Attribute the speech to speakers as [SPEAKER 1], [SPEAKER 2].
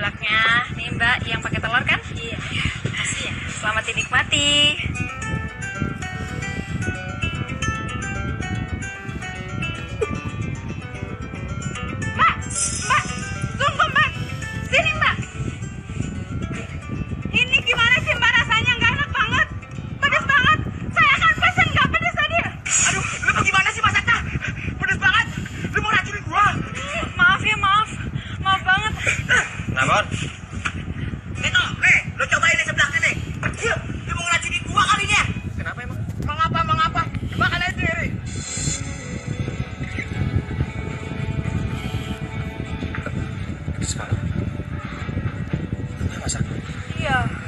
[SPEAKER 1] sebelaknya nih mbak yang pakai telur kan?
[SPEAKER 2] Iya, makasih ya.
[SPEAKER 1] selamat dinikmati
[SPEAKER 3] Nabon. Nito, nih, lu cobain nih sebelah sini. Iya, Lu mau ngeracunin gua kali ya? Kenapa emang? Mengapa, mengapa? Makan aja sendiri.
[SPEAKER 4] Sekarang. Masak.
[SPEAKER 1] iya